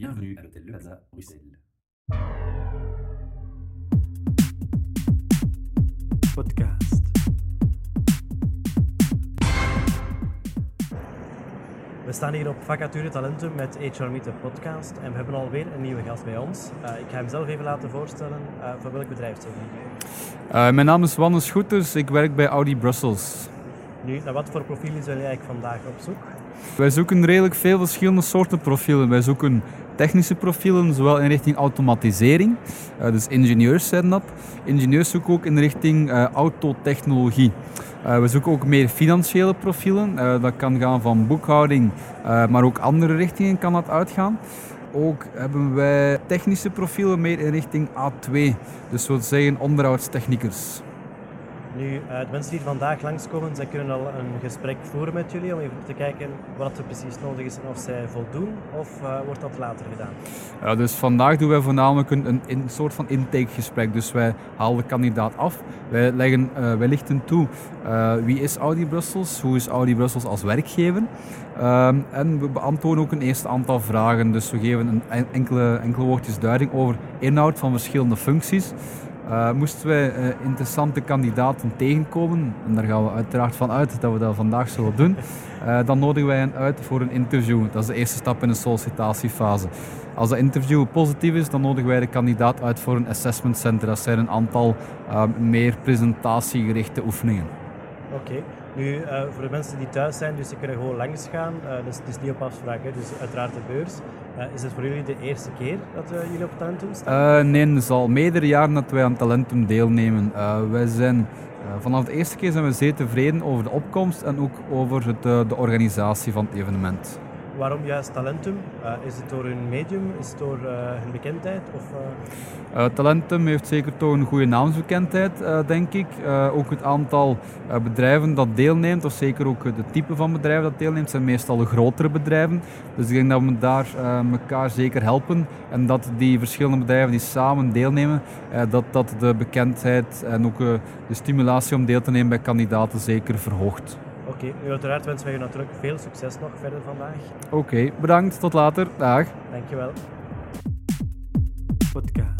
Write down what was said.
Bienvenue à l'hôtel Le Plaza, Bruxelles. Podcast. We staan hier op Vacature Talentum met HR Meet the Podcast en we hebben alweer een nieuwe gast bij ons. Uh, ik ga hem zelf even laten voorstellen. Uh, voor welk bedrijf zeg je? Uh, mijn naam is Wannes Schoeters, ik werk bij Audi Brussels. Nu, naar wat voor profielen zijn jullie eigenlijk vandaag op zoek? Wij zoeken redelijk veel verschillende soorten profielen. Wij zoeken technische profielen, zowel in richting automatisering, uh, dus ingenieurs zijn dat. Ingenieurs zoeken ook in richting uh, autotechnologie. Uh, we zoeken ook meer financiële profielen. dat kan gaan van boekhouding, maar ook andere richtingen kan dat uitgaan. Ook hebben wij technische profielen meer in richting A2, dus we zeggen onderhoudstechniekers. Nu, uh, de mensen die vandaag langskomen, zij kunnen al een gesprek voeren met jullie om even te kijken wat er precies nodig is en of zij voldoen, of uh, wordt dat later gedaan? Ja, dus vandaag doen wij voornamelijk een, een, soort van intakegesprek. Dus wij halen de kandidaat af, wij, leggen, uh, wij lichten toe wie is Audi Brussels, hoe is Audi Brussels als werkgever. Um, en we beantwoorden ook een eerste aantal vragen. Dus we geven een enkele, enkele woordjes duiding over inhoud van verschillende functies. Uh, moesten wij uh, interessante kandidaten tegenkomen, en daar gaan we uiteraard van uit dat we dat vandaag zullen doen, uh, dan nodigen wij hen uit voor een interview. Dat is de eerste stap in de sollicitatiefase. Als dat interview positief is, dan nodigen wij de kandidaat uit voor een assessment center. Dat zijn een aantal meer presentatiegerichte oefeningen. Oké. Nu, uh, voor de mensen die thuis zijn, dus ze kunnen gewoon langs gaan. Dus het is niet op afspraak, hè, dus uiteraard de beurs. Uh, is het voor jullie de eerste keer dat jullie op Talentum staan? nee, het is al meerdere jaren dat wij aan Talentum deelnemen. wij zijn, vanaf de eerste keer zijn we zeer tevreden over de opkomst en ook over het, de organisatie van het evenement. Waarom juist Talentum? Uh, is het door hun medium? Is het door uh, hun bekendheid? Of, uh... Talentum heeft zeker toch een goede naamsbekendheid, denk ik. ook het aantal bedrijven dat deelneemt, of zeker ook het type van bedrijven dat deelneemt, zijn meestal de grotere bedrijven. Dus ik denk dat we daar elkaar zeker helpen. En dat die verschillende bedrijven die samen deelnemen, dat dat de bekendheid en ook de stimulatie om deel te nemen bij kandidaten zeker verhoogt. Oké, okay, uiteraard wensen wij je natuurlijk veel succes nog verder vandaag. Oké, okay, bedankt. Tot later. Dag. Dankjewel. Podcast.